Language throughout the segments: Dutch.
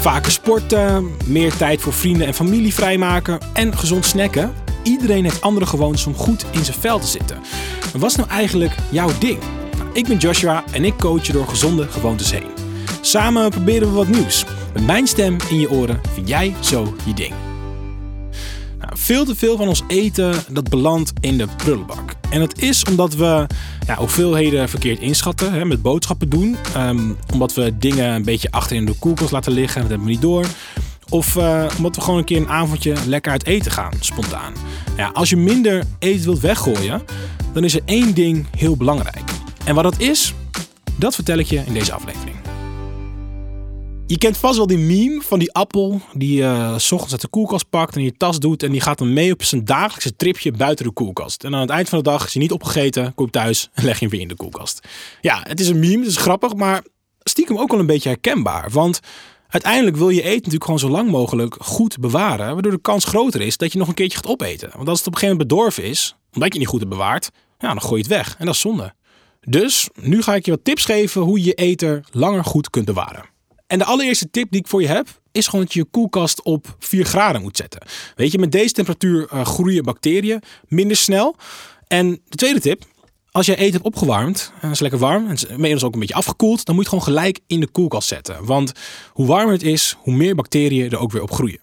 Vaker sporten, meer tijd voor vrienden en familie vrijmaken en gezond snacken. Iedereen heeft andere gewoontes om goed in zijn vel te zitten. Maar wat is nou eigenlijk jouw ding? Nou, ik ben Joshua en ik coach je door gezonde gewoontes heen. Samen proberen we wat nieuws. Met mijn stem in je oren vind jij zo je ding. Nou, veel te veel van ons eten dat belandt in de prullenbak. En dat is omdat we ja, hoeveelheden verkeerd inschatten, hè, met boodschappen doen. Ehm, omdat we dingen een beetje achter in de koelkast laten liggen en dat hebben we niet door. Of uh, omdat we gewoon een keer een avondje lekker uit eten gaan, spontaan. Ja, als je minder eten wilt weggooien, dan is er één ding heel belangrijk. En wat dat is, dat vertel ik je in deze aflevering. Je kent vast wel die meme van die appel die je uh, s ochtends uit de koelkast pakt en in je tas doet. En die gaat dan mee op zijn dagelijkse tripje buiten de koelkast. En aan het eind van de dag is hij niet opgegeten, komt thuis en leg je hem weer in de koelkast. Ja, het is een meme, het is grappig, maar stiekem ook wel een beetje herkenbaar. Want uiteindelijk wil je eten natuurlijk gewoon zo lang mogelijk goed bewaren. Waardoor de kans groter is dat je nog een keertje gaat opeten. Want als het op een gegeven moment bedorven is, omdat je het niet goed hebt bewaard, ja, dan gooi je het weg. En dat is zonde. Dus nu ga ik je wat tips geven hoe je je eten langer goed kunt bewaren. En de allereerste tip die ik voor je heb, is gewoon dat je je koelkast op 4 graden moet zetten. Weet je, met deze temperatuur uh, groeien bacteriën minder snel. En de tweede tip, als je eten hebt opgewarmd, en is lekker warm, en het is ook een beetje afgekoeld, dan moet je het gewoon gelijk in de koelkast zetten. Want hoe warmer het is, hoe meer bacteriën er ook weer op groeien.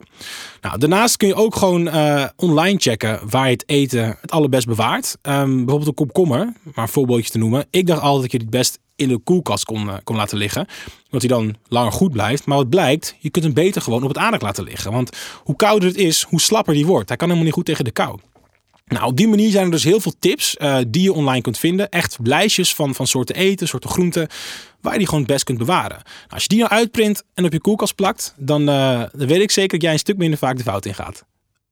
Nou, daarnaast kun je ook gewoon uh, online checken waar je het eten het allerbest bewaart. Um, bijvoorbeeld een komkommer, maar een voorbeeldje te noemen. Ik dacht altijd dat je het best in de koelkast kon, uh, kon laten liggen. Dat hij dan langer goed blijft. Maar wat blijkt, je kunt hem beter gewoon op het aanrecht laten liggen. Want hoe kouder het is, hoe slapper die wordt. Hij kan helemaal niet goed tegen de kou. Nou, op die manier zijn er dus heel veel tips uh, die je online kunt vinden. Echt lijstjes van, van soorten eten, soorten groenten, waar je die gewoon het best kunt bewaren. Nou, als je die nou uitprint en op je koelkast plakt, dan, uh, dan weet ik zeker dat jij een stuk minder vaak de fout in gaat.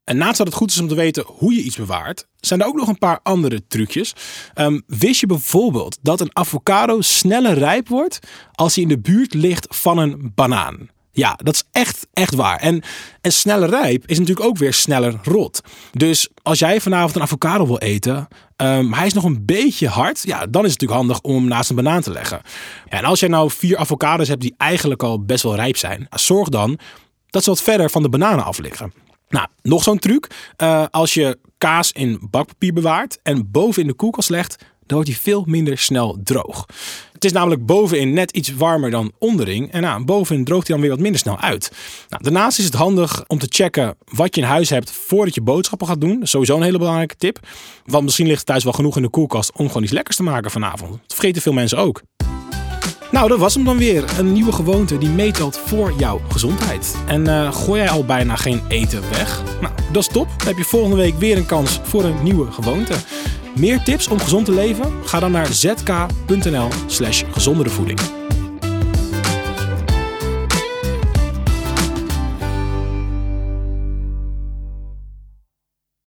En naast dat het goed is om te weten hoe je iets bewaart, zijn er ook nog een paar andere trucjes. Um, wist je bijvoorbeeld dat een avocado sneller rijp wordt als hij in de buurt ligt van een banaan? Ja, dat is echt, echt waar. En, en sneller rijp is natuurlijk ook weer sneller rot. Dus als jij vanavond een avocado wil eten, um, hij is nog een beetje hard, ja, dan is het natuurlijk handig om hem naast een banaan te leggen. En als jij nou vier avocados hebt die eigenlijk al best wel rijp zijn, zorg dan dat ze wat verder van de bananen af liggen. Nou, nog zo'n truc. Uh, als je kaas in bakpapier bewaart en boven in de koelkast legt, dan wordt hij veel minder snel droog. Het is namelijk bovenin net iets warmer dan onderin. En nou, bovenin droogt hij dan weer wat minder snel uit. Nou, daarnaast is het handig om te checken wat je in huis hebt voordat je boodschappen gaat doen. Sowieso een hele belangrijke tip. Want misschien ligt het thuis wel genoeg in de koelkast om gewoon iets lekkers te maken vanavond. Dat vergeten veel mensen ook. Nou, dat was hem dan weer. Een nieuwe gewoonte die meetelt voor jouw gezondheid. En uh, gooi jij al bijna geen eten weg? Nou, dat is top. Dan heb je volgende week weer een kans voor een nieuwe gewoonte. Meer tips om gezond te leven? Ga dan naar zk.nl slash gezondere voeding.